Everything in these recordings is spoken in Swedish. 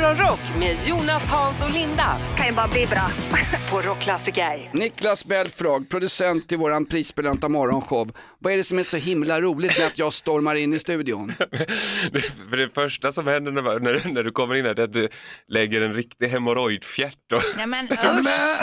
Morgonrock med Jonas, Hans och Linda kan ju bara bli bra. på Rockklassiker. Niklas Belfrag, producent till våran prisbelönta morgonshow. Vad är det som är så himla roligt med att jag stormar in i studion? För det första som händer när, när, när du kommer in här är att du lägger en riktig hemorrojdfjärt. Och... Nej men usch,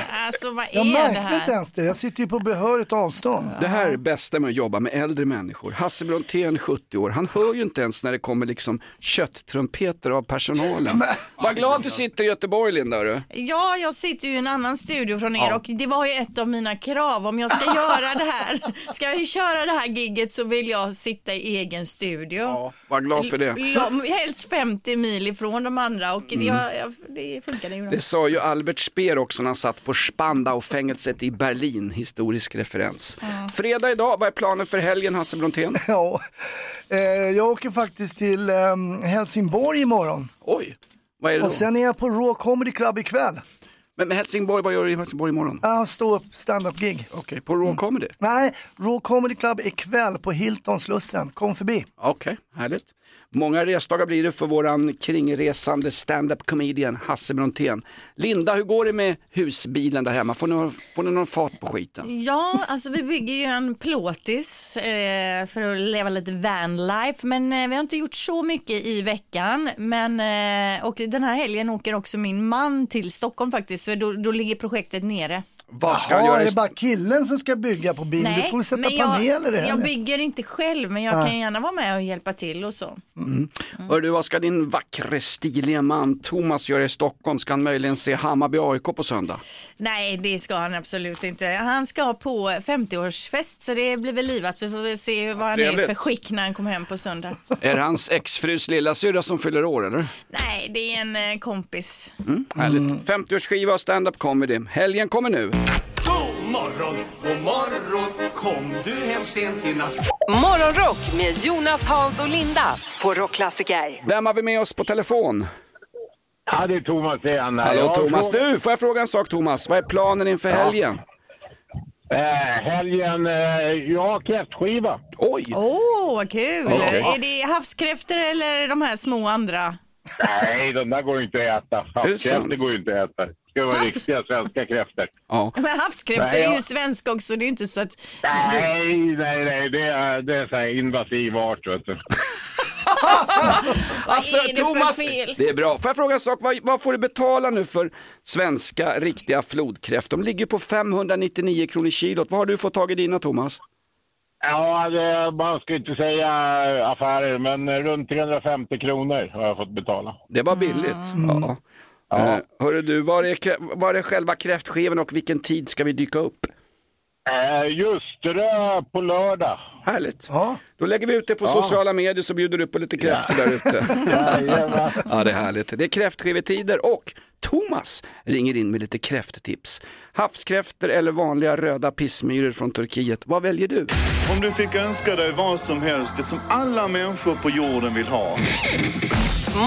alltså vad Jag är det märkte inte här? ens det, jag sitter ju på behörigt avstånd. Det här är bästa med att jobba med äldre människor. Hasse Brontén, 70 år, han hör ju inte ens när det kommer liksom kötttrumpeter av personalen. Vad glad du sitter i Göteborg Linda. Du. Ja, jag sitter ju i en annan studio från er och det var ju ett av mina krav om jag ska göra det här. Ska jag köra det här gigget så vill jag sitta i egen studio. Ja, var glad för det. L- helst 50 mil ifrån de andra och det, jag, jag, det funkade ju. Det sa ju Albert Speer också när han satt på Spandau-fängelset i Berlin, historisk referens. Fredag idag, vad är planen för helgen Hasse Brontén? Ja, eh, jag åker faktiskt till ehm, Helsingborg imorgon. Oj, vad är det då? Och sen är jag på Raw Comedy Club ikväll. Men med Helsingborg, vad gör du i Helsingborg imorgon? Jag står upp stand-up gig. Okej, på Raw Comedy? Nej, Raw Comedy Club ikväll på Hilton Slussen. Kom förbi. Okej, härligt. Många resdagar blir det för våran kringresande stand-up comedian Hasse Brontén. Linda, hur går det med husbilen där hemma? Får ni, får ni någon fart på skiten? Ja, alltså vi bygger ju en plåtis eh, för att leva lite vanlife, men eh, vi har inte gjort så mycket i veckan. Men, eh, och den här helgen åker också min man till Stockholm faktiskt, så då, då ligger projektet nere. Vad ska han Jaha, göra? är det bara killen som ska bygga på bil? du får sätta jag, paneler i jag bygger inte själv, men jag kan gärna vara med och hjälpa till och så. Hör du, vad ska din vackre, stiliga man Thomas göra i Stockholm? Ska han möjligen se Hammarby AIK på söndag? Nej, det ska han absolut inte. Han ska på 50-årsfest, så det blir väl livat. Vi får väl se vad han är för skick när han kommer hem på söndag. Är det hans exfrus lillasyrra som fyller år eller? Nej, det är en eh, kompis. Mm, härligt. 50-årsskiva och stand-up comedy. Helgen kommer nu. God morgon, god morgon Kom du hem sent i natt Morgonrock med Jonas, Hans och Linda på Rockklassiker. Vem har vi med oss på telefon? Ja, det är Thomas igen. Hallå Thomas. Du, får jag fråga en sak Thomas? Vad är planen inför helgen? Eh, helgen, eh, ja, kräftskiva. Oj! Åh, vad kul! Okej. Är det havskräftor eller de här små andra? Nej, de där går ju inte att äta. Havskräftor går ju inte att äta. Ska vara Havs- riktiga svenska kräftor. Ja. Men havskräftor Nej, är ju jag- svenska också, det är ju inte så att... Nej, nej, nej, det är, det är så här invasiv art, vet du. Alltså är det Thomas, det är bra. Får jag fråga en sak? Vad, vad får du betala nu för svenska riktiga flodkräftor? De ligger på 599 kronor kilot. Vad har du fått tag i dina Thomas? Ja, det, man ska inte säga affärer, men runt 350 kronor har jag fått betala. Det var billigt. Ja. Ja. Eh, hörru du, var är, var är själva kräftskivan och vilken tid ska vi dyka upp? Eh, Ljusterö på lördag. Härligt. Ja. Då lägger vi ut det på sociala medier så bjuder du på lite kräftor där ute. Ja, det är härligt. Det är kräftskivetider och Thomas ringer in med lite kräfttips. Havskräftor eller vanliga röda pissmyror från Turkiet. Vad väljer du? Om du fick önska dig vad som helst, det som alla människor på jorden vill ha.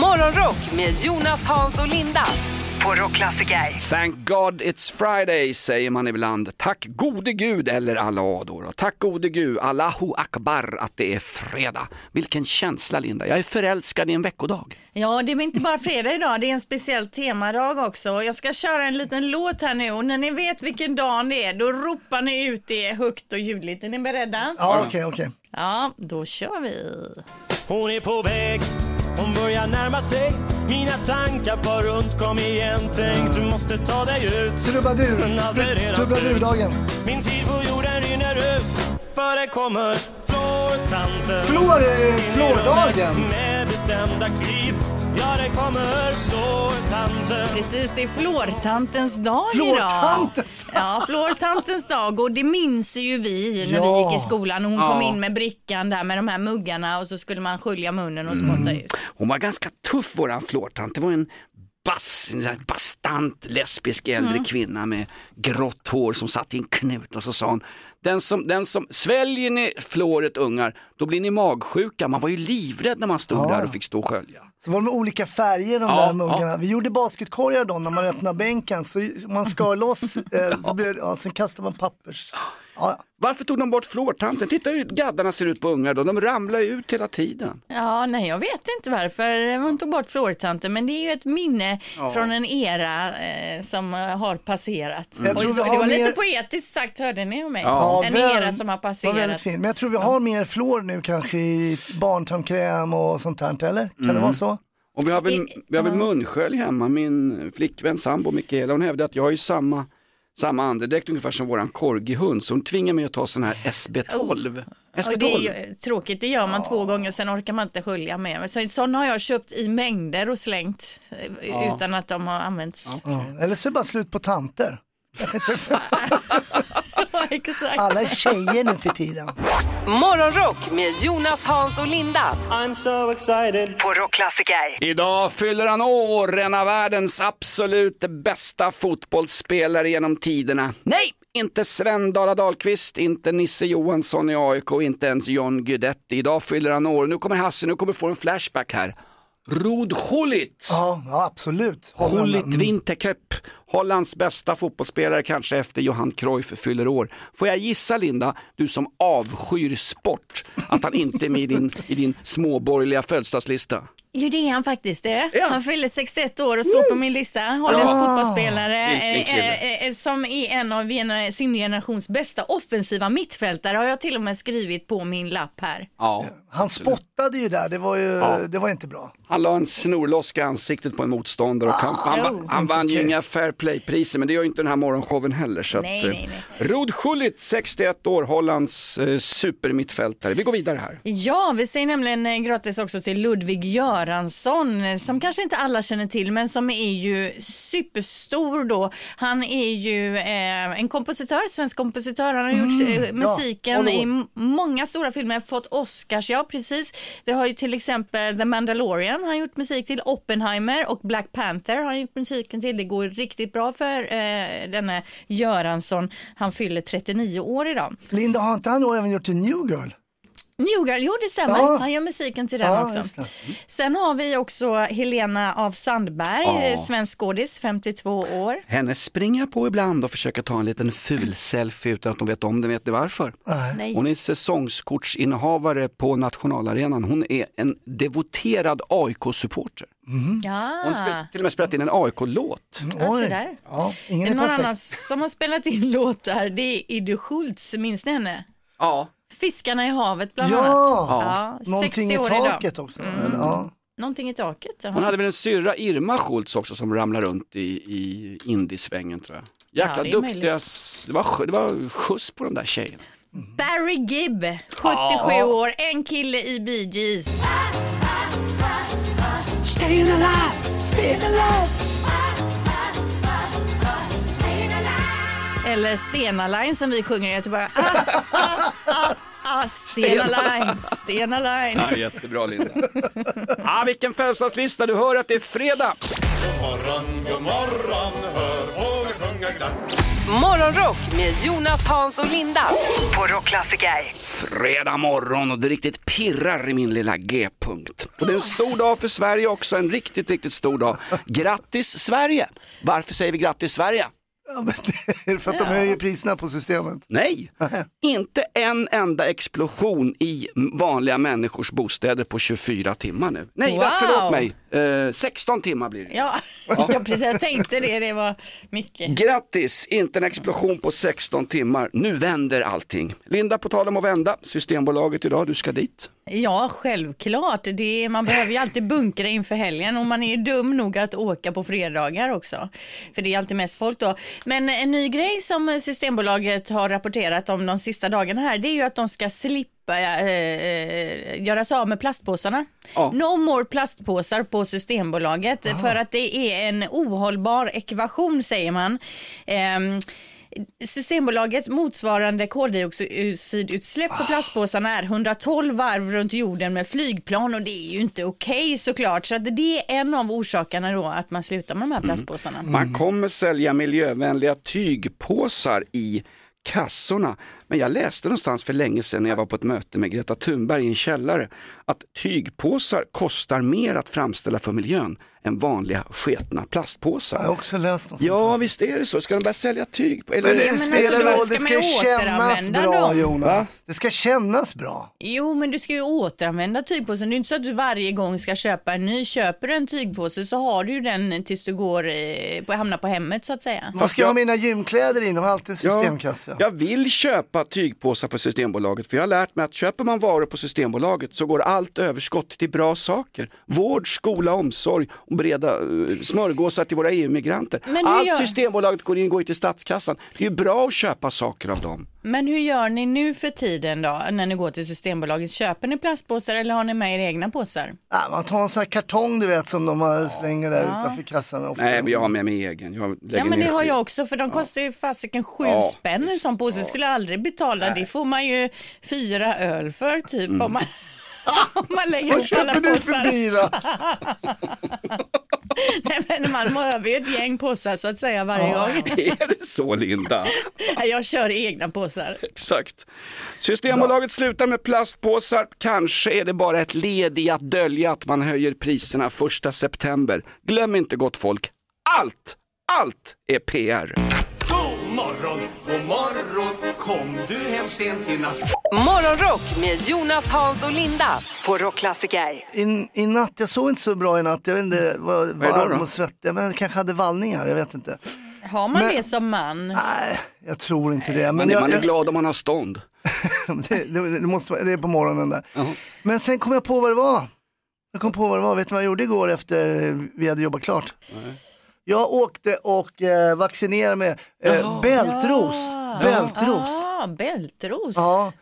Morgonrock med Jonas, Hans och Linda på Rockklassiker. Thank God it's Friday säger man ibland. Tack gode gud eller Allah då. då. Tack gode gud, Allahu akbar att det är fredag. Vilken känsla Linda, jag är förälskad i en veckodag. Ja, det är inte bara fredag idag, det är en speciell temadag också. Jag ska köra en liten låt här nu och när ni vet vilken dag det är, då ropar ni ut det högt och ljudligt. Är ni beredda? Ja, okej, okej. Ja, då kör vi. Hon är på väg, hon börjar närma sig. Mina tankar far runt, kom igen tänk Du måste ta dig ut. Trubadur. Trubadurdagen. Min tid på jorden rinner ut. För det kommer flårtanten. Flår, eh, flårdagen. Med bestämda kliv Ja, det kommer flårtanten Precis, det är flårtantens dag Flårtantens idag. Ja, flårtantens dag och det minns ju vi när vi Ja. gick i skolan. Hon Ja. kom in med brickan där med de här muggarna och så skulle man skölja munnen och spotta ut. Hon var ganska tuff våran flårtant. Det var en bass, en sån här bastant lesbisk äldre kvinna med grått hår som satt i en knut och så sa hon Den som, den som sväljer ni fluoret ungar, då blir ni magsjuka. Man var ju livrädd när man stod Ja. där och fick stå och skölja. Så var de olika färger de Ja, där muggarna. Vi gjorde basketkorgar då när man öppnade bänken så man skar loss, eh, så blev, ja, sen kastade man pappers. Ja, Varför tog de bort fluortanten? Titta hur gaddarna ser ut på ungar då, de ramlar ju ut hela tiden. Ja, nej, jag vet inte varför man tog bort fluortanten, men det är ju ett minne från en era eh, som eh, har passerat. Tror så, det var lite mer- poetiskt sagt, hörde ni om mig? Ja. en väl- era som har passerat. fint. Men jag tror vi har mer fluor nu kanske i barntandkräm och sånt här, eller? Kan Mm. det vara så? Och vi har väl, I- vi har väl munskölj hemma, min flickvän sambo Mikaela, hon hävdar att jag har ju samma, samma andedräkt ungefär som våran korgihund, så hon tvingar mig att ta sån här SB12. Och det är SB12. ju tråkigt, det gör man två gånger, sen orkar man inte skölja mer. Så sådana har jag köpt i mängder och slängt eh, utan att de har använts. Ja. Eller så är det bara slut på tanter. Exakt. Alla är tjejer nu för tiden. Morgonrock med Jonas, Hans och Linda I'm so excited. på Rockklassiker. Idag fyller han år, en av världens absolut bästa fotbollsspelare genom tiderna. Nej, inte Sven Dala Dahlqvist, inte Nisse Johansson i AIK, inte ens John Guidetti. Idag fyller han år. Nu kommer Hasse, nu kommer få en flashback här. Rud Gullit. Ja, ja absolut. Gullit Wintercup, Hollands bästa fotbollsspelare kanske efter Johan Cruyff fyller år. Får jag gissa Linda, du som avskyr sport, att han inte är med i din, i din småborgerliga födelsedagslista? Jo det är han faktiskt det. Ja. Han fyller 61 år och står på min lista. Holländsk fotbollsspelare Vilken kille. eh, eh, som är en av gener- sin generations bästa offensiva mittfältare har jag till och med skrivit på min lapp här. Ja. Han spottade ju där, det var ju det var inte bra. Han la en snorloska i ansiktet på en motståndare och han, han, han, han inte vann ju inga fair play-priser men det gör ju inte den här morgonshowen heller. Så Nej, att, eh, nej, nej. Rud Gullit, 61 år, Hollands eh, supermittfältare. Vi går vidare här. Ja, vi säger nämligen eh, grattis också till Ludvig Göransson eh, som kanske inte alla känner till men som är ju superstor då. Han är ju eh, en kompositör, svensk kompositör. Han har gjort eh, musiken håller i många stora filmer, fått Oscars, ja precis. Vi har ju till exempel The Mandalorian har han gjort musik till, Oppenheimer och Black Panther har han gjort musiken till. Det går riktigt bra för eh, denne Göransson. Han fyller 39 år idag. Linda, har inte han då även gjort till New Girl? New Girl, jo det stämmer. Ja. Han gör musiken till den Ja, också. det. Sen har vi också Helena av Sandberg, Ja. svensk skådis, 52 år. Henne springer jag på ibland och försöker ta en liten ful selfie utan att de vet om det. Vet ni varför? Nej. Hon är säsongskortsinnehavare på nationalarenan. Hon är en devoterad AIK-supporter. Ja, Hon har till och med spelat in en AIK-låt. ja, så där. Ja, ingen är någon perfekt. annan som har spelat in låtar, det är Idde Schultz, minns ni henne? Ja. Fiskarna i havet bland Ja. annat. Ja, Någonting 60 i år idag. taket också. eller? Ja. Någonting i taket. jaha. Hon hade väl en syrra, Irma Schultz också, som ramlar runt i, i indiesvängen tror jag. Jäkla Ja, det duktiga, det var, det var skjuts på de där tjejerna. Barry Gibb, 77 år, en kille i Bee Gees. Staying alive, staying alive. Eller Stena Line som vi sjunger i Göteborg. Ah, ah, ah, ah, Stena Line, Stena Line. Ja, jättebra Linda. ah, vilken födelsedagslista, du hör att det är fredag. Morgonrock med Jonas, Hans och Linda på Rockklassiker. Fredag morgon och det riktigt pirrar i min lilla G-punkt. Och det är en stor dag för Sverige också, en riktigt, riktigt stor dag. Grattis Sverige! Varför säger vi grattis Sverige? Ja, men det är för att de höjer priserna på systemet. Nej, inte en enda explosion i vanliga människors bostäder på 24 timmar nu. Nej, Wow. förlåt mig, eh, 16 timmar blir det. Ja, ja, precis. Jag tänkte det. Det var mycket. Grattis, inte en explosion på 16 timmar. Nu vänder allting. Linda, på tal om att vända, Systembolaget idag, du ska dit. Ja, självklart. Det är, man behöver ju alltid bunkra inför helgen och man är ju dum nog att åka på fredagar också. För det är alltid mest folk då. Men en ny grej som Systembolaget har rapporterat om de sista dagarna här, det är ju att de ska slippa eh, eh, göra sig av med plastpåsarna. Ja. No more plastpåsar på Systembolaget för att det är en ohållbar ekvation säger man. Ehm, Systembolagets motsvarande koldioxidutsläpp för plastpåsarna är 112 varv runt jorden med flygplan och det är ju inte okej såklart. Så att det är en av orsakerna då att man slutar med de här plastpåsarna. Man kommer sälja miljövänliga tygpåsar i kassorna. Men jag läste någonstans för länge sedan när jag var på ett möte med Greta Thunberg i en källare att tygpåsar kostar mer att framställa för miljön än vanliga sketna plastpåsar. Jag har också läst något sånt Ja, här. visst är det så. Ska de börja sälja tyg? På, eller, Men det men spelar alltså, roll, ska det ska ju kännas bra dem? Jonas. Det ska kännas bra. Jo, men du ska ju återanvända tygpåsen. Det är inte så att du varje gång ska köpa en ny. Köper du en tygpåse så har du ju den tills du går, eh, på, hamnar på hemmet så att säga. Vad ska jag ha mina gymkläder i? De har alltid en systemkasse. Jag vill köpa tygpåsar på Systembolaget för jag har lärt mig att köper man varor på Systembolaget så går allt överskott till bra saker. Vård, skola, omsorg och breda uh, smörgåsar till våra EU-migranter. Allt gör- Systembolaget går in går till statskassan. Det är ju bra att köpa saker av dem. Men hur gör ni nu för tiden då, när ni går till Systembolaget? Köper ni plastpåsar eller har ni med era egna påsar? Ja, man tar en sån här kartong du vet som de har slänger där utanför kassan. Ofta. Nej, men jag har med mig egen. Ja men det har jag också för de kostar ju fasiken sju Ja, spänn en sån påse. Skulle jag aldrig betala. Det får man ju fyra öl för typ om man, man lägger Vad köper du för bira? Nej, men man behöver ju ett gäng påsar så att säga varje gång. Är det så Linda? Nej, Jag kör egna påsar. Exakt. Systembolaget slutar med plastpåsar. Kanske är det bara ett led i att dölja att man höjer priserna första september. Glöm inte gott folk, allt, allt är PR. God morgon, god morgon, kom du hem sent i natt? Morgonrock med Jonas, Hans och Linda på Rockklassiker. I, I natt, jag sov inte så bra i natt. Jag vet inte, var är det då varm då? och svettig. Men jag kanske hade vallningar, jag vet inte. Har man Men- det som man? Nej, jag tror inte det. Men Man, är- jag, man är jag, glad om man har stånd. det, det, det, måste, vara- det är på morgonen där. Men sen kom jag på vad det var. Jag kom på vad det var. Vet du vad jag gjorde igår efter vi hade jobbat klart? Jag åkte och eh, vaccinerade med eh, bältros. Bältros. Ah, bältros. Ja,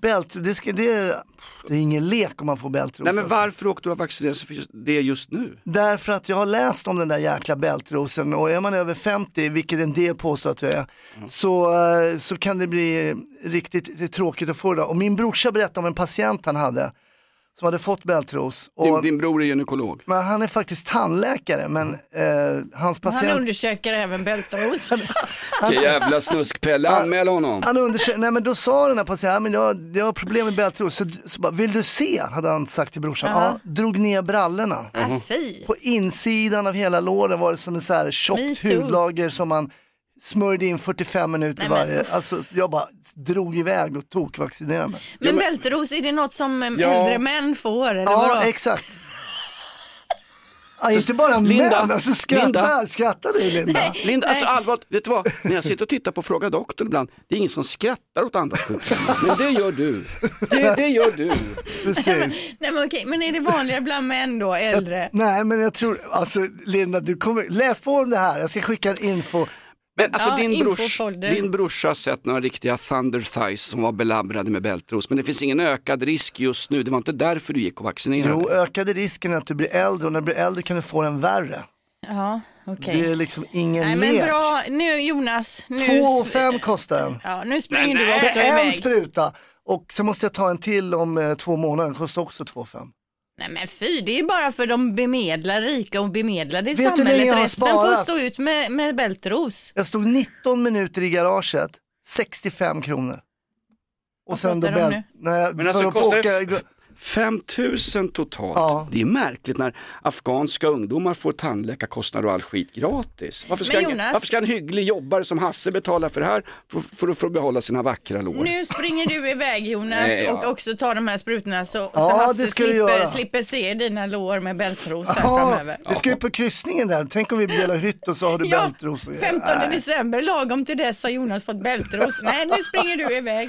bält, det, ska, det, det är ingen lek om man får bältros. Nej men alltså. varför åkte du och vaccinerade sig för just det just nu? Därför att jag har läst om den där jäkla bältrosen och är man över 50, vilket en del påstår att jag är, så, eh, så kan det bli riktigt tråkigt att få det. Och min brorsa berättade om en patient han hade som hade fått bältros. Din, Och, din bror är gynekolog. men han är faktiskt tandläkare men eh, hans Han patient undersöker även bältros. Vilken jävla snuskpelle, anmäl honom. han undersökte, nej men då sa den här patienten, men jag, jag har problem med bältros, så, så bara, vill du se? Hade han sagt till brorsan. Ja, drog ner brallorna. Ah, fy. På insidan av hela låren var det som en så här tjockt hudlager som man smörjde in 45 minuter Nej, men varje. uff. Alltså jag bara drog iväg och tokvaccinerade mig. Men bältros, är det något som eh, Ja. äldre män får? Eller Ja, vadå? exakt. Ja, inte bara Linda, män, alltså skratta, Linda. skrattar du Linda? Linda, alltså allvarligt, vet du vad? När jag sitter och tittar på Fråga doktorn ibland, det är ingen som skrattar åt andras sjukdomar. Men det gör du. Det, det gör du. Precis. Nej, men okej, men är det vanligare bland män då, äldre? Nej men jag tror, alltså Linda, du kommer, läs på om det här, jag ska skicka en info. Men alltså Ja, din, brors, din brorsa har sett några riktiga thunder thighs som var belabbrade med bältros. Men det finns ingen ökad risk just nu. Det var inte därför du gick och vaccinerade Jo, ökade risken är att du blir äldre och när du blir äldre kan du få den värre. Ja, okej. Det är liksom ingen Nej men lek. bra, nu Jonas. Nu, Två och fem kostar den. Ja, nu springer du För också en iväg. spruta och så måste jag ta en till om eh, två månader, den kostar också 2 5. Nej men fy, det är ju bara för de bemedlade, rika och bemedlade i Vet du hur länge samhället. jag har Resten får sparat? stå ut med, med bältros. Jag stod 19 minuter i garaget, 65 kronor. Och Vad sen då pratar du om bält... Nej, Men alltså för att kostar åka... det 5 000 totalt. Ja. Det är märkligt när afghanska ungdomar får tandläkarkostnader och all skit gratis. Varför ska, Men en, Jonas- varför ska en hygglig jobbare som Hasse betala för det här för, för att få behålla sina vackra lår? Nu springer du iväg Jonas Nej, ja. och också tar de här sprutorna så, Ja, så Hasse slipper, slipper se dina lår med bältros här Ja, framöver. vi ska ju på kryssningen där, tänk om vi delar hytt och så har du Ja, bältros. och- 15 Nej. december, lagom till dess har Jonas fått bältros. Nej, nu springer du iväg.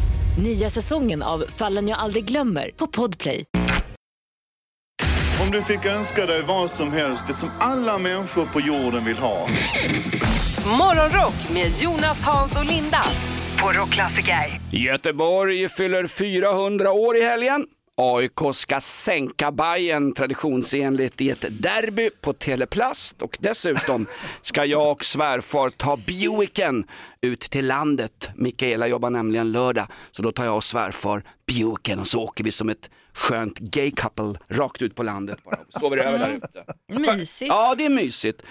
Nya säsongen av Fallen jag aldrig glömmer på Podplay. Om du fick önska dig vad som helst, det som alla människor på jorden vill ha. Morgonrock med Jonas, Hans och Linda på Rockklassiker. Göteborg fyller 400 år i helgen. AIK ska sänka Bayern traditionsenligt i ett derby på Teleplast och dessutom ska jag och svärfar ta Buicken ut till landet. Mikaela jobbar nämligen lördag så då tar jag och svärfar Buicken och så åker vi som ett skönt gay couple rakt ut på landet bara. Sover över där ute. Mysigt. Ja, det är mysigt.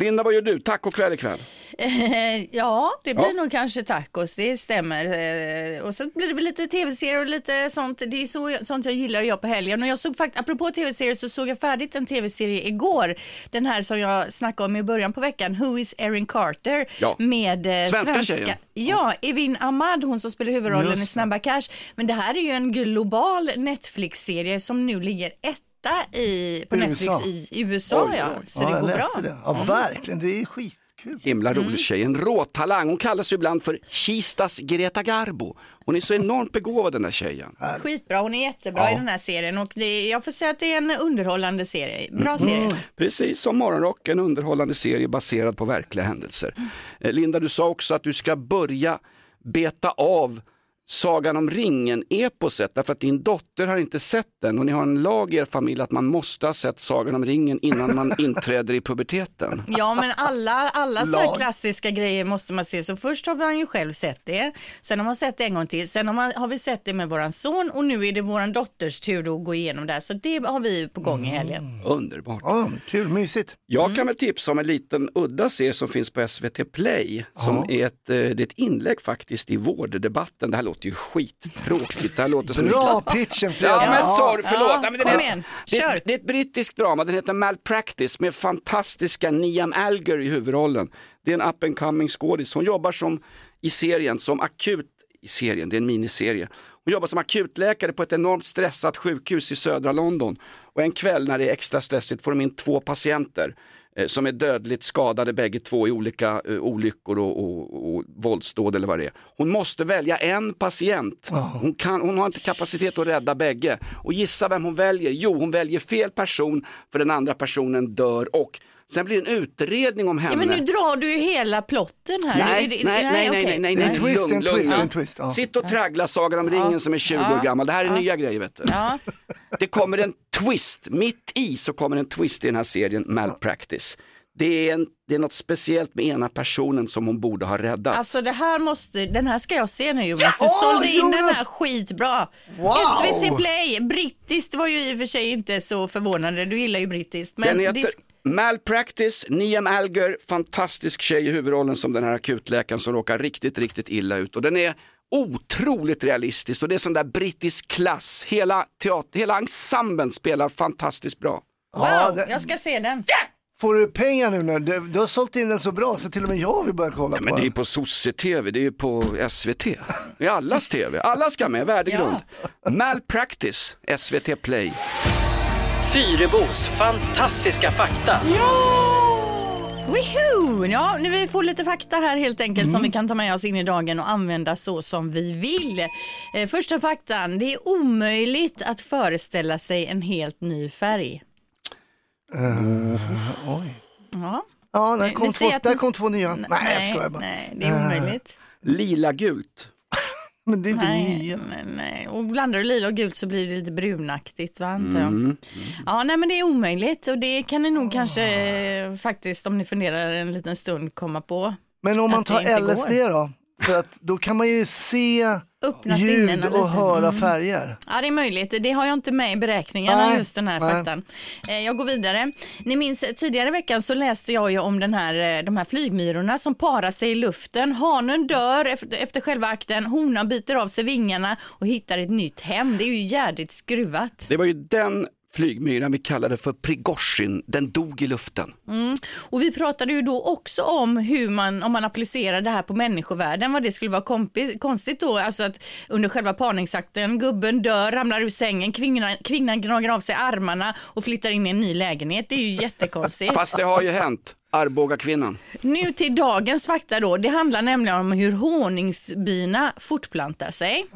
Linda, vad gör du? Tacokväll ikväll? Ja, det blir Ja. nog kanske tacos, det stämmer. Eh, och så blir det väl lite tv-serier och lite sånt. Det är så, sånt jag gillar att göra på helgen. Och jag såg faktiskt, apropå tv-serier så såg jag färdigt en tv-serie igår. Den här som jag snackade om i början på veckan, Who is Erin Carter? Ja. Med eh, Svenska tjejen. Ja, Evin Ahmad, hon som spelar huvudrollen Just i. Snabba Cash. Men det här är ju en global Netflix-serie som nu ligger etta i, på I Netflix USA. i, USA. Oj, ja. Så ja, det jag går läste bra. det. Ja, verkligen. Det är skitkul. Himla rolig tjej, en råtalang. Hon kallas ju ibland för Kistas Greta Garbo. Hon är så enormt begåvad den där tjejen. Skitbra, hon är jättebra i den här serien och det, jag får säga att det är en underhållande serie. Mm. Bra serie. Precis som Morgonrock, en underhållande serie baserad på verkliga händelser. Eh, Linda, du sa också att du ska börja beta av Sagan om ringen-eposet därför att din dotter har inte sett den och ni har en lag i er familj att man måste ha sett Sagan om ringen innan man inträder i puberteten. Ja men alla, alla så här klassiska grejer måste man se. Så först har man ju själv sett det, sen har man sett det en gång till, sen har, man, har vi sett det med våran son och nu är det våran dotters tur då att gå igenom det här. Så det har vi på gång i helgen. Underbart. Ja, kul, mysigt. Jag kan väl tipsa om en liten udda serie som finns på SVT Play. Som är ett, eh, det är ett inlägg faktiskt i vårddebatten. Det här låter ju skittråkigt. Det här låter som Bra pitchen Fredrik. Ja men sorry, förlåt. Ja, men den kom igen, det, är- kör. det är ett brittiskt drama, den heter Malpractice med fantastiska Niam Alger i huvudrollen. Det är en up and coming skådis. Hon jobbar som, i serien som akut, i serien, det är en miniserie. Hon jobbar som akutläkare på ett enormt stressat sjukhus i södra London. Och en kväll när det är extra stressigt får de in två patienter som är dödligt skadade bägge två i olika eh, olyckor och, och, och våldsdåd eller vad det är. Hon måste välja en patient. Hon, kan, hon har inte kapacitet att rädda bägge. Och gissa vem hon väljer? Jo, hon väljer fel person för den andra personen dör och sen blir det en utredning om henne. Ja, men nu drar du ju hela plotten här. Nej, nej, nej, nej, nej, nej, är en nej, twist, lugn, en lugn. twist, Ja. en twist. Ja. Sitt och traggla Sagan om ringen som är 20 år gammal. Det här är nya grejer vet du. Ja. Det kommer en twist, mitt i så kommer en twist i den här serien Malpractice. Det är, en, det är något speciellt med ena personen som hon borde ha räddat. Alltså det här måste, den här ska jag se nu Jonas. Du Åh, sålde in den Jonas! här skitbra. Wow! SVT Play, brittiskt var ju i och för sig inte så förvånande. Du gillar ju brittiskt. Men den heter det, Malpractice, Niam Alger, fantastisk tjej i huvudrollen som den här akutläkaren som råkar riktigt, riktigt illa ut. Och den är otroligt realistisk och det är sån där brittisk klass. Hela, teater, hela ensemblen spelar fantastiskt bra. Ja, wow, det- jag ska se den. Får du pengar nu när du, du har sålt in den så bra så till och med jag vill börja kolla Ja, på men det är den. på sosse-tv, det är ju på SVT. Det är allas tv, alla ska med, värdegrund. Malpractice, SVT Play. Fyrebos fantastiska fakta. Woohoo! Ja, nu vi får lite fakta här helt enkelt som vi kan ta med oss in i dagen och använda så som vi vill. Eh, första faktan, det är omöjligt att föreställa sig en helt ny färg. Oj. Ja. Ja, där Ni- kom, två, att- där kom två nya. Nej, jag skojar bara. Nej, det är omöjligt. Lila-gult. Men det är inte Nej, nya. nej, nej. Och blandar du lila och gult så blir det lite brunaktigt, va, antar jag. Mm. Ja, nej, men det är omöjligt och det kan ni nog kanske eh, faktiskt, om ni funderar en liten stund, komma på. Men om man tar LSD går. då? För att då kan man ju se Öppna ljud och lite. höra Mm. färger. Ja, det är möjligt. Det har jag inte med i beräkningarna, Nej, just den här nej. faktan. Eh, Jag går vidare. Ni minns eh, tidigare i veckan så läste jag ju om den här, eh, de här flygmyrorna som parar sig i luften. Hanen dör efter, efter själva akten, honan biter av sig vingarna och hittar ett nytt hem. Det är ju jädrigt skruvat. Det var ju den flygmyran vi kallade för Prigozjin, den dog i luften. Mm. Och vi pratade ju då också om hur man, om man applicerar det här på människovärlden, vad det skulle vara konstigt då, alltså att under själva parningsakten, gubben dör, ramlar ur sängen, kvinnan, kvinnan gnager av sig armarna och flyttar in i en ny lägenhet. Det är ju jättekonstigt. Fast det har ju hänt, Arboga kvinnan. Nu till dagens fakta då. Det handlar nämligen om hur honungsbina fortplantar sig.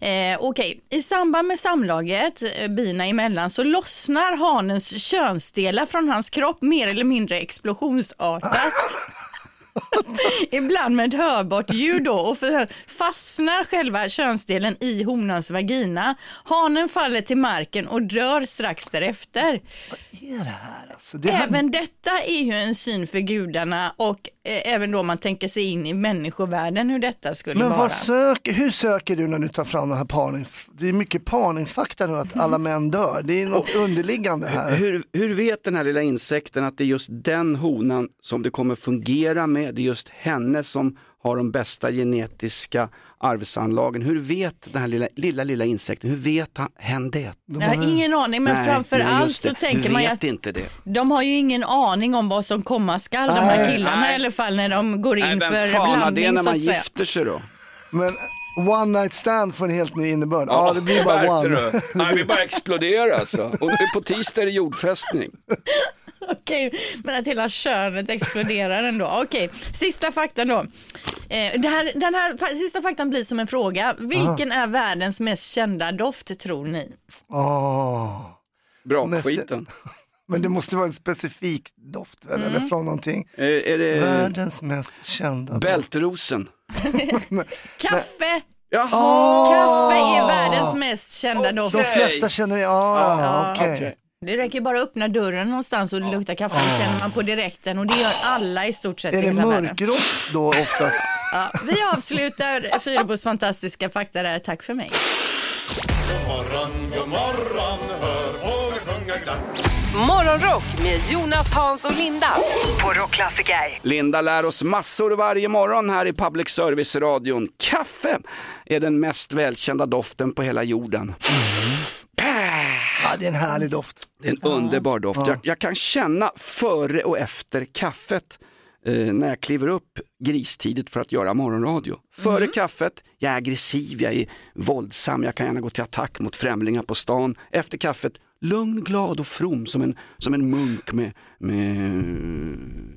Eh, Okej, i samband med samlaget eh, bina emellan så lossnar hanens könsdelar från hans kropp mer eller mindre explosionsartat. Ibland med ett hörbart ljud då och fastnar själva könsdelen i honans vagina. Hanen faller till marken och dör strax därefter. Vad är det här alltså? Det här... Även detta är ju en syn för gudarna och även då man tänker sig in i människovärlden hur detta skulle Men vara. vad söker, hur söker du när du tar fram den här parnings... Det är mycket parningsfakta nu att alla män dör. Det är något underliggande här. Hur, hur vet den här lilla insekten att det är just den honan som det kommer fungera med, det är just henne som har de bästa genetiska arvsanlagen. Hur vet den här lilla, lilla, lilla insekten, hur vet han, hen det? Jag har ingen aning, men framför allt just så tänker man ju att inte det. de har ju ingen aning om vad som komma skall, de här killarna Nej. i alla fall när de går in Nej, för vem fan har det blandning när man gifter sig då? Men one night stand får en helt ny innebörd. Ja, det blir bara one. du? Nej, vi bara exploderar alltså. Och på tisdag är det jordfästning. Okej, men att hela könet exploderar ändå. Okej, sista faktan då. Eh, det här, den här sista faktan blir som en fråga. Vilken är världens mest kända doft tror ni? Åh. Bra Men se- skiten. Men det måste vara en specifik doft väl, Mm. eller från någonting. Är, är det Världens mest kända doft. bältrosen? Kaffe! Jaha! Kaffe är världens mest kända doft. De flesta känner, ja, Ja, okej. okej. Det räcker bara att öppna dörren någonstans och det luktar kaffe, det känner man på direkten och det gör alla i stort sett Är i det hela världen. mörkgrått då oftast? Ja, vi avslutar Fyrebos fantastiska fakta där. Tack för mig. morgon, god morgon, hör fåglar sjunga glatt. Morgonrock med Jonas, Hans och Linda på Rockklassiker. Linda lär oss massor varje morgon här i public service-radion. Kaffe är den mest välkända doften på hela jorden. Ja, det är en härlig doft. Det är en underbar doft. Jag, jag kan känna före och efter kaffet eh, när jag kliver upp gristidigt för att göra morgonradio. Före kaffet, jag är aggressiv, jag är våldsam, jag kan gärna gå till attack mot främlingar på stan. Efter kaffet, lugn, glad och from som en, som en munk med, med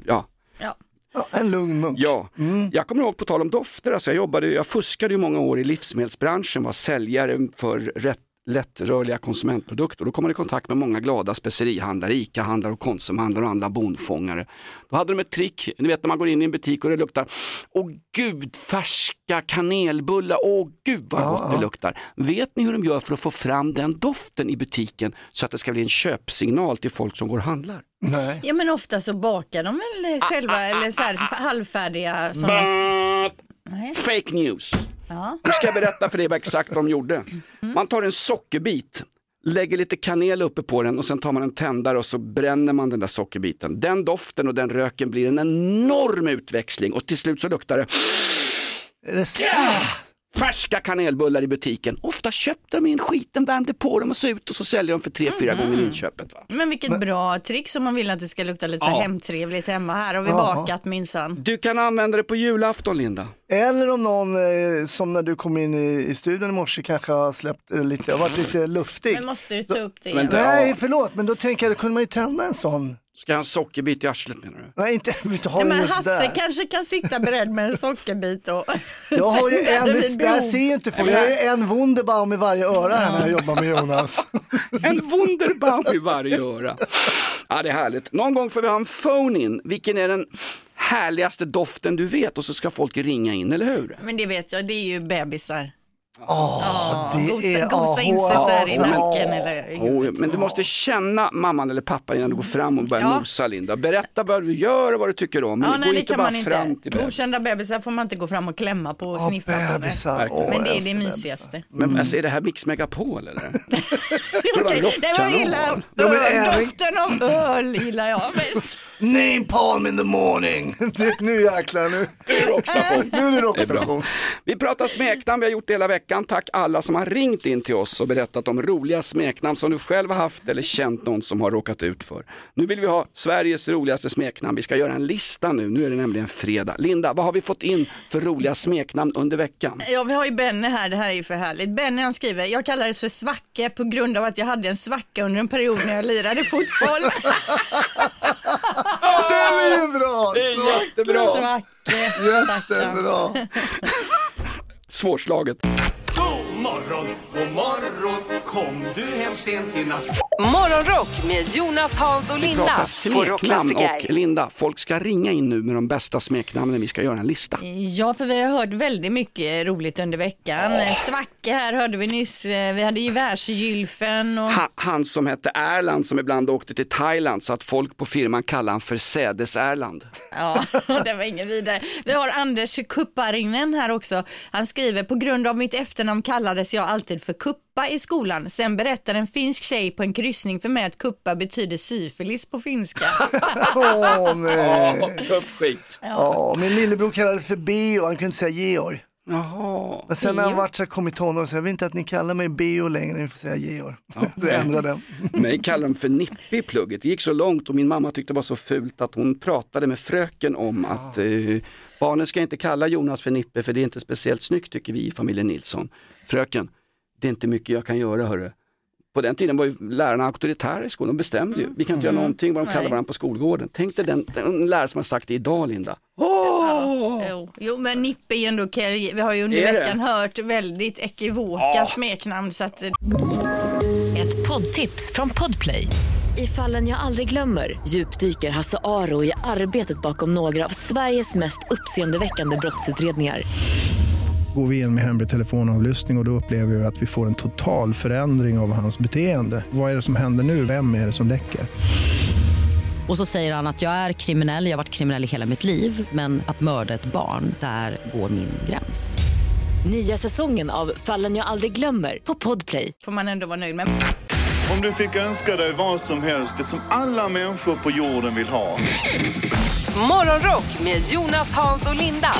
ja, Ja. Ja, en lugn munk. Ja, jag kommer ihåg på tal om dofter, alltså jag, jobbade, jag fuskade ju många år i livsmedelsbranschen, var säljare för rätt lättrörliga konsumentprodukter. Då kom man i kontakt med många glada specerihandlare, ICA-handlare och Konsumhandlare och andra bondfångare. Då hade de ett trick, ni vet när man går in i en butik och det luktar, åh gud, färska kanelbullar, åh gud vad gott det luktar. Vet ni hur de gör för att få fram den doften i butiken så att det ska bli en köpsignal till folk som går och handlar? Nej. ja, men ofta så bakar de väl själva eller så här halvfärdiga. Som. Nej. Fake news. Ja. Nu ska jag berätta för dig vad exakt vad de gjorde. Man tar en sockerbit, lägger lite kanel uppe på den och sen tar man en tändare och så bränner man den där sockerbiten. Den doften och den röken blir en enorm utväxling och till slut så luktar det Är det sant? Färska kanelbullar i butiken. Ofta köpte de in skiten, värmde på dem och så ut och så säljer de för tre, fyra gånger inköpet. Va? Men vilket bra trick om man vill att det ska lukta lite så Ja. hemtrevligt hemma. Här har vi Ja. bakat minsann. Du kan använda det på julafton Linda. Eller om någon, eh, som när du kom in i, i studion i morse, kanske har släppt eh, lite, har varit lite luftig. Men måste du ta upp det igen? Nej, förlåt, men då tänker jag, då kunde man ju tända en sån. Ska jag ha en sockerbit i arslet menar du? Nej, inte, inte ha Ja, den men just Hasse där. kanske kan sitta beredd med en sockerbit och Jag har ju en, det här ser ju inte folk, jag har ju en Wunderbaum i varje öra här när jag jobbar med Jonas. En Wunderbaum i varje öra. Ja, det är härligt. Någon gång får vi ha en phone-in. Vilken är den härligaste doften du vet? Och så ska folk ringa in, eller hur? Men det vet jag, det är ju bebisar. Åh, det gosa, är... gosa in sig så här i nacken eller Oh, men du måste känna mamman eller pappan innan du går fram och börjar Ja. nosa Linda. Berätta vad du gör och vad du tycker om. Ja, Gå nej, det inte kan bara man fram inte. till bebis. Okända bebisar får man inte gå fram och klämma på och åh, sniffa på. Bebisar. Åh, Men det är det mysigaste. Men alltså, är det här Mix Megapol eller? det var det illa. Ja, men Öl, Doften av öl gillar jag mest. Name Palm in the morning. Det, nu jäklar, nu, Rockstation. nu är det är rockstation. Vi pratar smeknamn, vi har gjort det hela veckan. Tack alla som har ringt in till oss och berättat om roliga smeknamn som du själv har haft eller känt någon som har råkat ut för. Nu vill vi ha Sveriges roligaste smeknamn. Vi ska göra en lista nu, nu är det nämligen fredag. Linda, vad har vi fått in för roliga smeknamn under veckan? Ja, vi har ju Benny här, det här är ju för härligt. Benny han skriver, jag kallades för Svacke på grund av att jag hade en svacka under en period när jag lirade fotboll. Den är ju bra! Det är jättebra! Svacke. Jättebra. Svårslaget. God morgon, god morgon, kom du hem sent i natt? Morgonrock med Jonas, Hans och Vi Linda. pratar På smeknamn Rockklassiker. och Linda, folk ska ringa in nu med de bästa smeknamnen. Vi ska göra en lista. Ja, för vi har hört väldigt mycket roligt under veckan. Svacke här hörde vi nyss. Eh, Vi hade gevärsgylfen och... Ha, han som hette Erland som ibland åkte till Thailand så att folk på firman kallade han för Sädes-Erland. Ja, det var ingen vidare. Vi har Anders Kupparinen här också. Han skriver, på grund av mitt efternamn kallades jag alltid för Kuppa i skolan. Sen berättar en finsk tjej på en kryssning för mig att kuppa betyder syfilis på finska. Åh nej. Tuff skit. Ja, min lillebror kallades för Beo, han kunde inte säga Georg. Jaha. Men sen när han vart så här, kom i tonåren så jag vill inte att ni kallar mig Beo längre, ni får säga Georg. Så jag ändrade den. Mig kallade de för Nippe i plugget. Det gick så långt och min mamma tyckte det var så fult att hon pratade med fröken om att eh, barnen ska inte kalla Jonas för Nippe för det är inte speciellt snyggt tycker vi i familjen Nilsson. Fröken, det är inte mycket jag kan göra hörru. På den tiden var ju lärarna auktoritära i skolan, de bestämde ju. Vi kan inte göra någonting vad de kallar varandra på skolgården. Tänk dig den, den lärare som har sagt det idag Linda. Åh! Jo, jo, men Nippe är ju ändå okej. Vi har ju under Är det? veckan hört väldigt ekivoka smeknamn så att eh, Ett poddtips från Podplay. I fallen jag aldrig glömmer djupdyker Hasse Aro i arbetet bakom några av Sveriges mest uppseendeväckande brottsutredningar. Går vi in med hemlig telefonavlyssning och, och då upplever vi att vi får en total förändring av hans beteende. Vad är det som händer nu? Vem är det som läcker? Och så säger han att jag är kriminell, jag har varit kriminell i hela mitt liv men att mörda ett barn, där går min gräns. Nya säsongen av Fallen jag aldrig glömmer på Podplay. får man ändå vara nöjd med. Om du fick önska dig vad som helst, det som alla människor på jorden vill ha. Morgonrock med Jonas, Hans och Linda.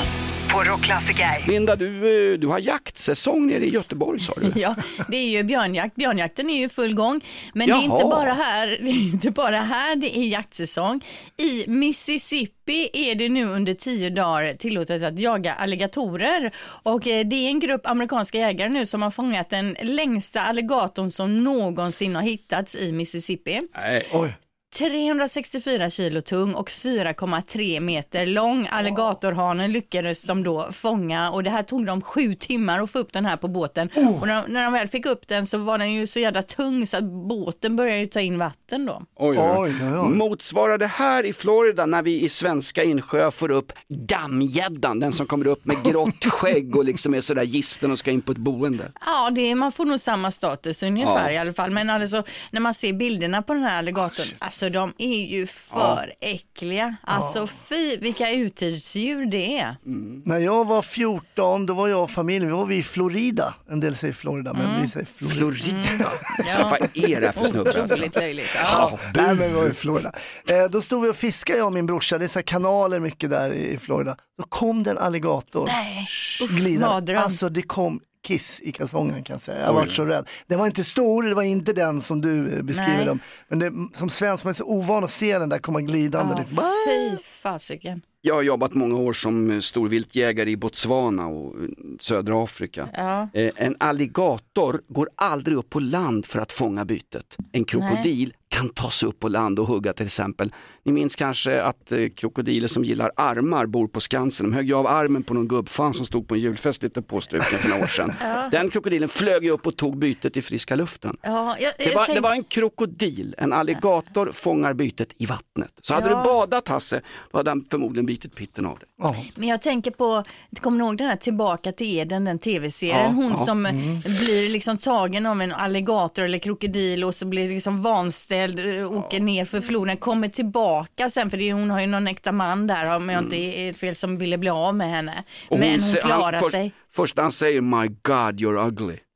På Rockklassiker. Linda, du, eh, du har jaktsäsong nere i Göteborg sa du. Ja, det är ju björnjakt. Björnjakten är ju full gång. Men det är, inte bara här, det är inte bara här det är jaktsäsong. I Mississippi är det nu under tio dagar tillåtet att jaga alligatorer. Och eh, det är en grupp amerikanska jägare nu som har fångat den längsta alligatorn som någonsin har hittats i Mississippi. Nej. Oj. 364 kilo tung och 4,3 meter lång. Alligatorhanen lyckades de då fånga och det här tog dem sju timmar att få upp den här på båten. Och när, när de väl fick upp den så var den ju så jävla tung så att båten började ju ta in vatten då. Oj, oj. Oj. Motsvarar det här i Florida när vi i svenska insjöar får upp dammgäddan, den som kommer upp med grått skägg och liksom är sådär gisten och ska in på ett boende. Ja, det är, man får nog samma status ungefär Ja. i alla fall. Men alltså, när man ser bilderna på den här alligatorn, alltså de är ju för äckliga. Alltså fy, vilka uthyrdsdjur det är. När jag var 14, då var jag och familjen, vi var vi i Florida. En del säger Florida, men vi säger Florida. Florida. Så vad är det här för snubbe alltså? Otroligt löjligt. Ja. Ja, nej, men vi var i Florida. Eh, då stod vi och fiskade jag och min brorsa, det är så här kanaler mycket där i Florida. Då kom det en alligator. Nej, usch. Alltså det kom kiss i kalsongen kan jag säga. Jag var så rädd. Den var inte stor, det var inte den som du eh, beskriver Nej. dem. Men det, som svensk man är så ovan att se den där komma glidande. Ja, liksom. Ah! fy fasiken. Jag har jobbat många år som eh, storviltjägare i Botswana och eh, södra Afrika. Ja. En alligator går aldrig upp på land för att fånga bytet. En krokodil kan ta sig upp på land och hugga till exempel. Ni minns kanske att eh, krokodiler som gillar armar bor på Skansen. De högg ju av armen på någon gubbfan som stod på en julfest lite påstruken för några år sedan. Den krokodilen flög ju upp och tog bytet i friska luften. Ja, jag, Det jag var, tänk- det var en krokodil, en alligator fångar bytet i vattnet. Så hade Ja. du badat Hasse, då hade han förmodligen bitit pitten av det. Ja. Men jag tänker på, kommer ni ihåg den här Tillbaka till Eden, den tv-serien? Ja, Hon ja. som eh, blir liksom tagen av en alligator eller krokodil och så blir liksom vanställd, eh, åker ner för floden, kommer tillbaka sen för det är, hon har ju någon äkta man där om jag inte är fel som ville bli av med henne. Och Men hon se- klarar han, sig. Först han säger My God you're ugly.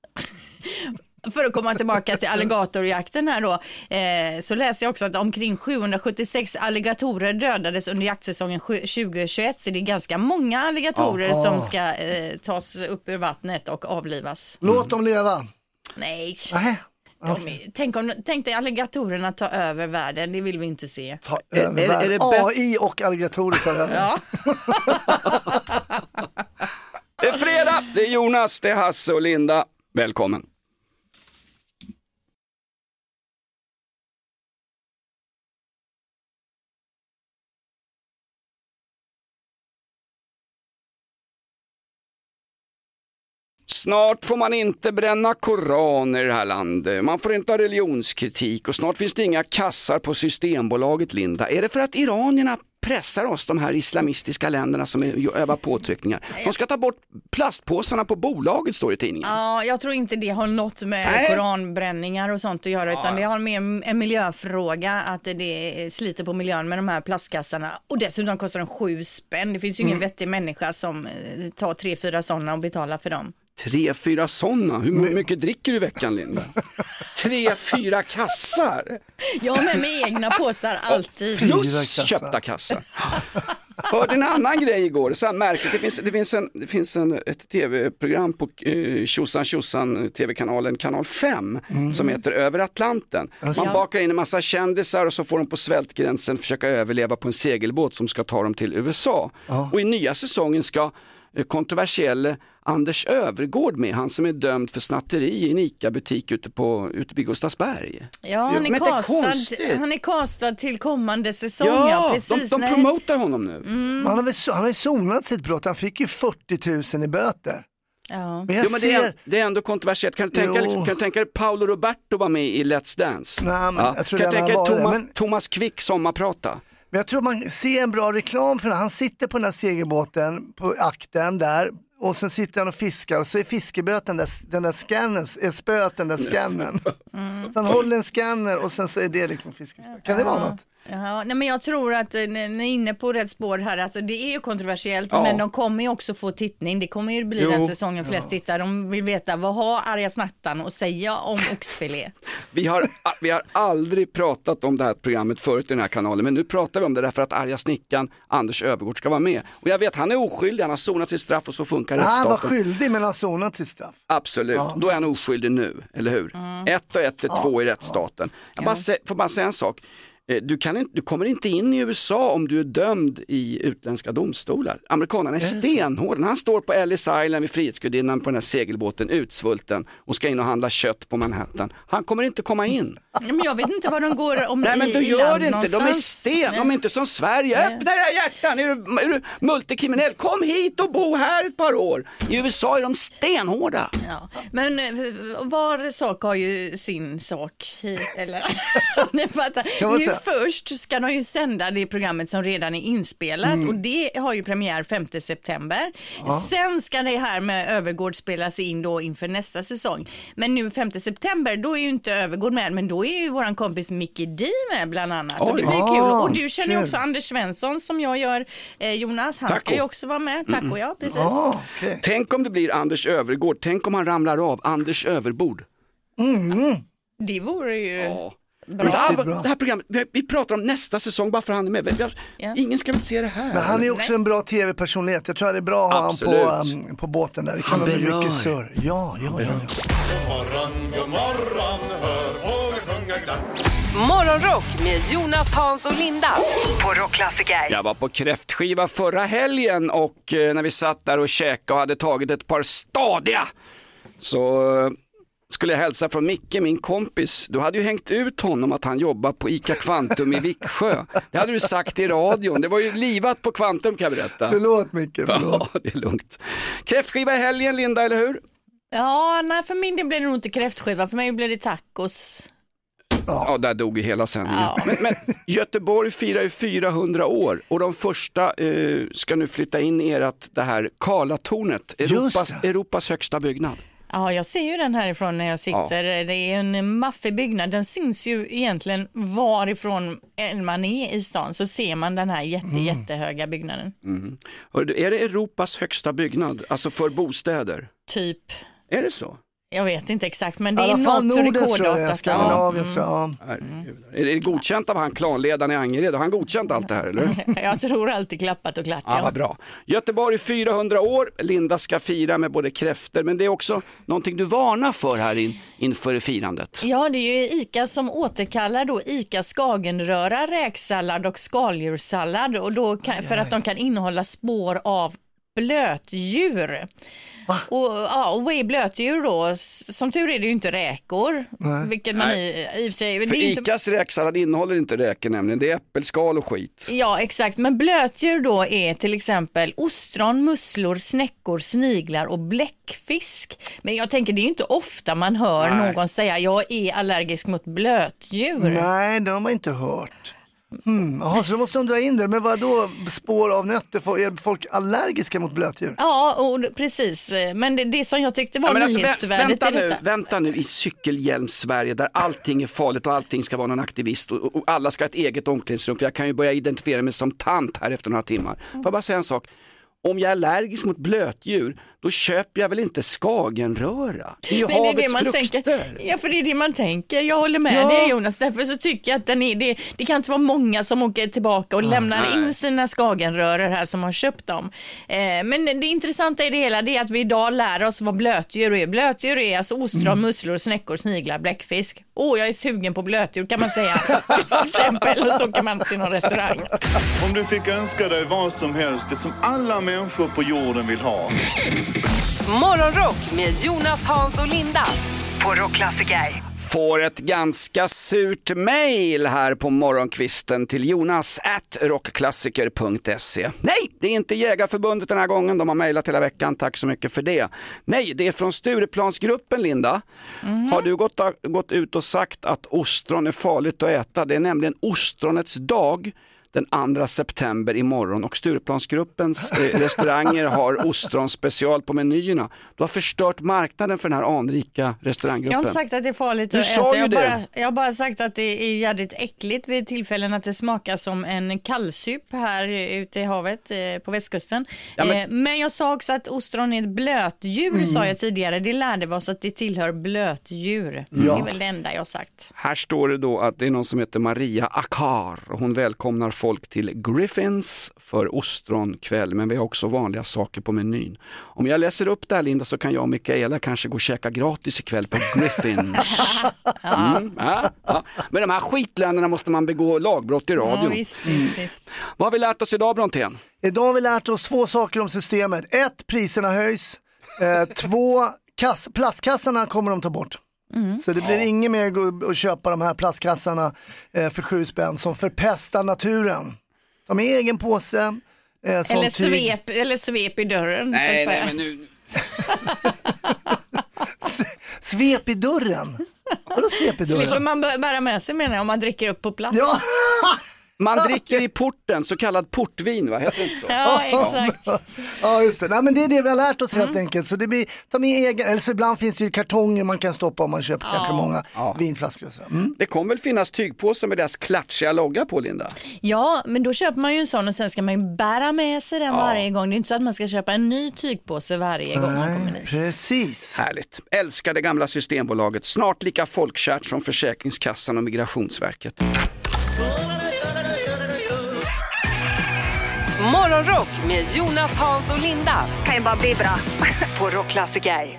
För att komma tillbaka till alligatorjakten här då, eh, så läser jag också att omkring 776 alligatorer dödades under jaktsäsongen sju- 2021, så det är ganska många alligatorer Ja. som ska eh, tas upp ur vattnet och avlivas. Låt dem leva. Nej, Nej. Är, tänk, om, tänk dig alligatorerna ta över världen, det vill vi inte se. Ta Är- över är- är världen. det bäst- AI och alligatorer tar över. Ja. Det är fredag, det är Jonas, det är Hasse och Linda. Välkommen. Snart får man inte bränna koraner i det här landet. Man får inte ha religionskritik och snart finns det inga kassar på Systembolaget, Linda. Är det för att iranierna pressar oss, de här islamistiska länderna som övar påtryckningar? De ska ta bort plastpåsarna på bolaget, står det i tidningen. Ja, jag tror inte det har något med Nej. koranbränningar och sånt att göra utan det har mer en miljöfråga att det sliter på miljön med de här plastkassarna och dessutom kostar de sju spänn. Det finns ju ingen Mm. vettig människa som eh, tar tre, fyra sådana och betalar för dem. Tre, fyra sådana. Hur my- mycket dricker du i veckan, Linda? Tre, fyra kassar. Jag har med mig egna påsar alltid. Plus köpta kassar. Hörde en annan grej igår, så här märkligt, det finns, det finns, en, det finns en, ett tv-program på eh, Tjosan Tjosan tv-kanalen, kanal 5, som heter Över Atlanten. Man bakar in en massa kändisar och så får de på svältgränsen försöka överleva på en segelbåt som ska ta dem till USA. Och i nya säsongen ska kontroversielle Anders Övergård med, han som är dömd för snatteri i en ICA-butik ute, på, ute vid Gustavsberg. Ja, han är, castad, han är castad till kommande säsong. Ja, Ja, de, precis. de Nej. promotar honom nu. Han har väl han har ju sonat sitt brott, han fick ju 40 000 i böter. Ja. Men Jo, men det, är, ser, det är ändå kontroversiellt. Kan du tänka, liksom, kan du tänka dig Paolo Roberto var med i Let's Dance? Nej, men jag tror kan du tänka dig Thomas, men- Thomas Quick sommarprata? Men jag tror man ser en bra reklam för det. Han sitter på den här segelbåten på akten där och sen sitter han och fiskar och så är fiskeböten där, den där scannen, är spöet den där scannen. Så han håller en scanner och sen så är det liksom fiskespö. Kan det vara något? Ja, nej, men jag tror att eh, ni är inne på rätt spår här. Alltså, det är ju kontroversiellt, Ja. men de kommer ju också få tittning. Det kommer ju bli Jo. den säsongen flest tittar. De vill veta vad har arga snattan att säga om oxfilé? Vi har, vi har aldrig pratat om det här programmet förut i den här kanalen, men nu pratar vi om det därför att arga snickaren Anders Övergård ska vara med. Och jag vet, han är oskyldig, han har sonat sitt straff och så funkar Ja, han var rättsstaten. skyldig men han sonat sitt straff. Absolut, då är han oskyldig nu, eller hur? Ett och ett är två i rättsstaten. Jag bara får bara säga en sak. Eh, Du, kan inte, du kommer inte in i USA om du är dömd i utländska domstolar. Amerikanerna är stenhårda. När han står på Ellis Island vid Frihetsgudinnan på den här segelbåten utsvulten och ska in och handla kött på Manhattan. Han kommer inte komma in. Men jag vet inte var de går om Nej men du gör land det inte, de är sten, de är inte som Sverige. Öppna era hjärtan, är du, är du multikriminell, kom hit och bo här ett par år. I USA är de stenhårda. Ja. Men eh, var sak har ju sin sak. hit, Eller? Ni fattar. Först ska de ju sända det programmet som redan är inspelat Mm. och det har ju premiär 5 september. Sen ska det här med Övergård spelas in då inför nästa säsong. Men nu 5 september då är ju inte Övergård med men då är ju våran kompis Mickey D med bland annat. Och det blir Oj. kul. Ah, Och du känner ju också Anders Svensson som jag gör eh, Jonas. Han Taco. ska ju också vara med. Taco ja, precis. Ja, okej. Tänk om det blir Anders Övergård, tänk om han ramlar av, Anders Överbord. Det vore ju... Ja. Bra. Det, här, bra. det här programmet, vi, vi pratar om nästa säsong bara för han är med. Jag, Ja. Ingen ska väl se det här? Men han är också en bra tv-personlighet. Jag tror att det är bra att ha honom på, um, på båten där. Det kan Han berör. mycket surr. Ja, ja, ja. ja. morgon, god morgon, hör fåglar sjunga glatt. Morgonrock med Jonas, Hans och Linda på Rockklassiker. Jag var på kräftskiva förra helgen och eh, när vi satt där och käkade och hade tagit ett par stadiga så skulle jag hälsa från Micke, min kompis. Du hade ju hängt ut honom att han jobbar på ICA Kvantum i Viksjö. Det hade du sagt i radion. Det var ju livat på Kvantum kan jag berätta. Förlåt Micke, förlåt. Ja, det är lugnt. Kräftskiva i helgen, Linda, eller hur? Ja, nej, för min del blir det nog inte kräftskiva, för mig blir det tacos. Ja, där dog ju hela sändningen. Ja. Men, men Göteborg firar ju 400 år och de första eh, ska nu flytta in i ert, det här Karlatornet, Europas. Europas högsta byggnad. Ja, jag ser ju den härifrån när jag sitter. Det är en maffig byggnad. Den syns ju egentligen varifrån än man är i stan så ser man den här jätte, Mm. jättehöga byggnaden. Du, Är det Europas högsta byggnad, alltså för bostäder? Typ, Är det så? Jag vet inte exakt, men det är något tror jag rekordartat. Ja. Skandinaviens tror. Herregud. Är det godkänt av han klanledaren i Angered? Har han godkänt allt det här eller? Jag tror alltid klappat och klart. Ja, vad bra. Göteborg 400 år, Linda ska fira med både kräfter men det är också någonting du varnar för här in, inför firandet. Ja, det är ju ICA som återkallar då ICA skagenröra, räksallad och skaldjurssallad och då kan, för att de kan innehålla spår av blötdjur. Och, ja, och vad är blötdjur då? Som tur är det ju inte räkor. Nej. Vilket man Nej. i, i och för sig... För det är inte... Icas räksallad innehåller inte räkor nämligen, det är äppelskal och skit. Ja, exakt. Men blötdjur då är till exempel ostron, musslor, snäckor, sniglar och bläckfisk. Men jag tänker det är ju inte ofta man hör Nej. någon säga jag är allergisk mot blötdjur. Nej, det har man inte hört. Hmm. Jaha, så då måste de dra in det. Men vad då spår av nötter? Är folk allergiska mot blötdjur? Ja, och precis. Men det, det som jag tyckte var Ja, alltså, vä- nyhetsvärdet vänta, nu, vänta nu i cykelhjälms-Sverige där allting är farligt och allting ska vara någon aktivist och, och alla ska ha ett eget omklädningsrum för jag kan ju börja identifiera mig som tant här efter några timmar. Får jag bara säga en sak? Om jag är allergisk mot blötdjur, då köper jag väl inte skagenröra? Det är ju Men det är det havets man frukter. tänker. Ja, för det är det man tänker. Jag håller med Ja. dig Jonas. Därför så tycker jag att den är, det, det kan inte vara många som åker tillbaka och lämnar nej. in sina skagenröror här som har köpt dem. Eh, men det intressanta i det hela det är att vi idag lär oss vad blötdjur är. Blötdjur är alltså ostron, Mm. musslor, snäckor, sniglar, bläckfisk. Åh, jag är sugen på blötdjur kan man säga. Till exempel och så åker man till någon restaurang. Om du fick önska dig vad som helst, det som alla människor på jorden vill ha. Morgonrock med Jonas, Hans och Linda på Rockklassiker. Får ett ganska surt mail här på morgonkvisten till jonas at rockklassiker.se. Nej, det är inte Jägarförbundet den här gången, de har mejlat hela veckan, tack så mycket för det. Nej, det är från Stureplansgruppen Linda. Har du gått, gått ut och sagt att ostron är farligt att äta? Det är nämligen ostronets dag den 2 september imorgon och Stureplansgruppens eh, restauranger har ostron special på menyerna. Du har förstört marknaden för den här anrika restauranggruppen. Jag har inte sagt att det är farligt Du att sa äta. ju Jag, det. bara, jag har bara sagt att det är jädrigt äckligt vid tillfällen att det smakar som en kallsup här ute i havet eh, på västkusten. Ja, men-. Eh, men jag sa också att ostron är ett blötdjur Mm. sa jag tidigare. Det lärde vi oss att det tillhör blötdjur. Ja. Det är väl det enda jag har sagt. Här står det då att det är någon som heter Maria Akar och hon välkomnar folk till Griffins för ostronkväll men vi har också vanliga saker på menyn. Om jag läser upp det här Linda så kan jag och Mikaela kanske gå och käka gratis ikväll på Griffins. Mm, ja, ja. Men de här skitländerna måste man begå lagbrott i radion. Ja, visst, visst, visst. Vad har vi lärt oss idag Brontén? Idag har vi lärt oss två saker om systemet. Ett, priserna höjs. Eh, två, kass, plastkassarna kommer de ta bort. Så det blir inget mer och köpa de här plastkassarna eh, för sju spänn som förpestar naturen. De är egen påse. Eh, Eller tyg. svep, eller svep i dörren. så att säga. nu... Svep i dörren. Vadå svep i Slipper dörren? man bä- bära med sig menar jag om man dricker upp på plats. Ja. Man dricker i porten, så kallad portvin va? Heter det inte så? Ja, exakt. Ja just det, Nej, men det är det vi har lärt oss helt enkelt. Så det blir, ta med egen, eller så ibland finns det ju kartonger man kan stoppa om man köper kanske många vinflaskor och så. Mm. Det kommer väl finnas tygpåsar med deras klatschiga logga på Linda? Ja, men då köper man ju en sån och sen ska man ju bära med sig den varje gång. Det är inte så att man ska köpa en ny tygpåse varje gång man kommer dit. Precis. Härligt. Älskar det gamla Systembolaget. Snart lika folkkärt som Försäkringskassan och Migrationsverket. Morgonrock med Jonas, Hans och Linda. Kan ju bara bli bra. på Rockklassiker.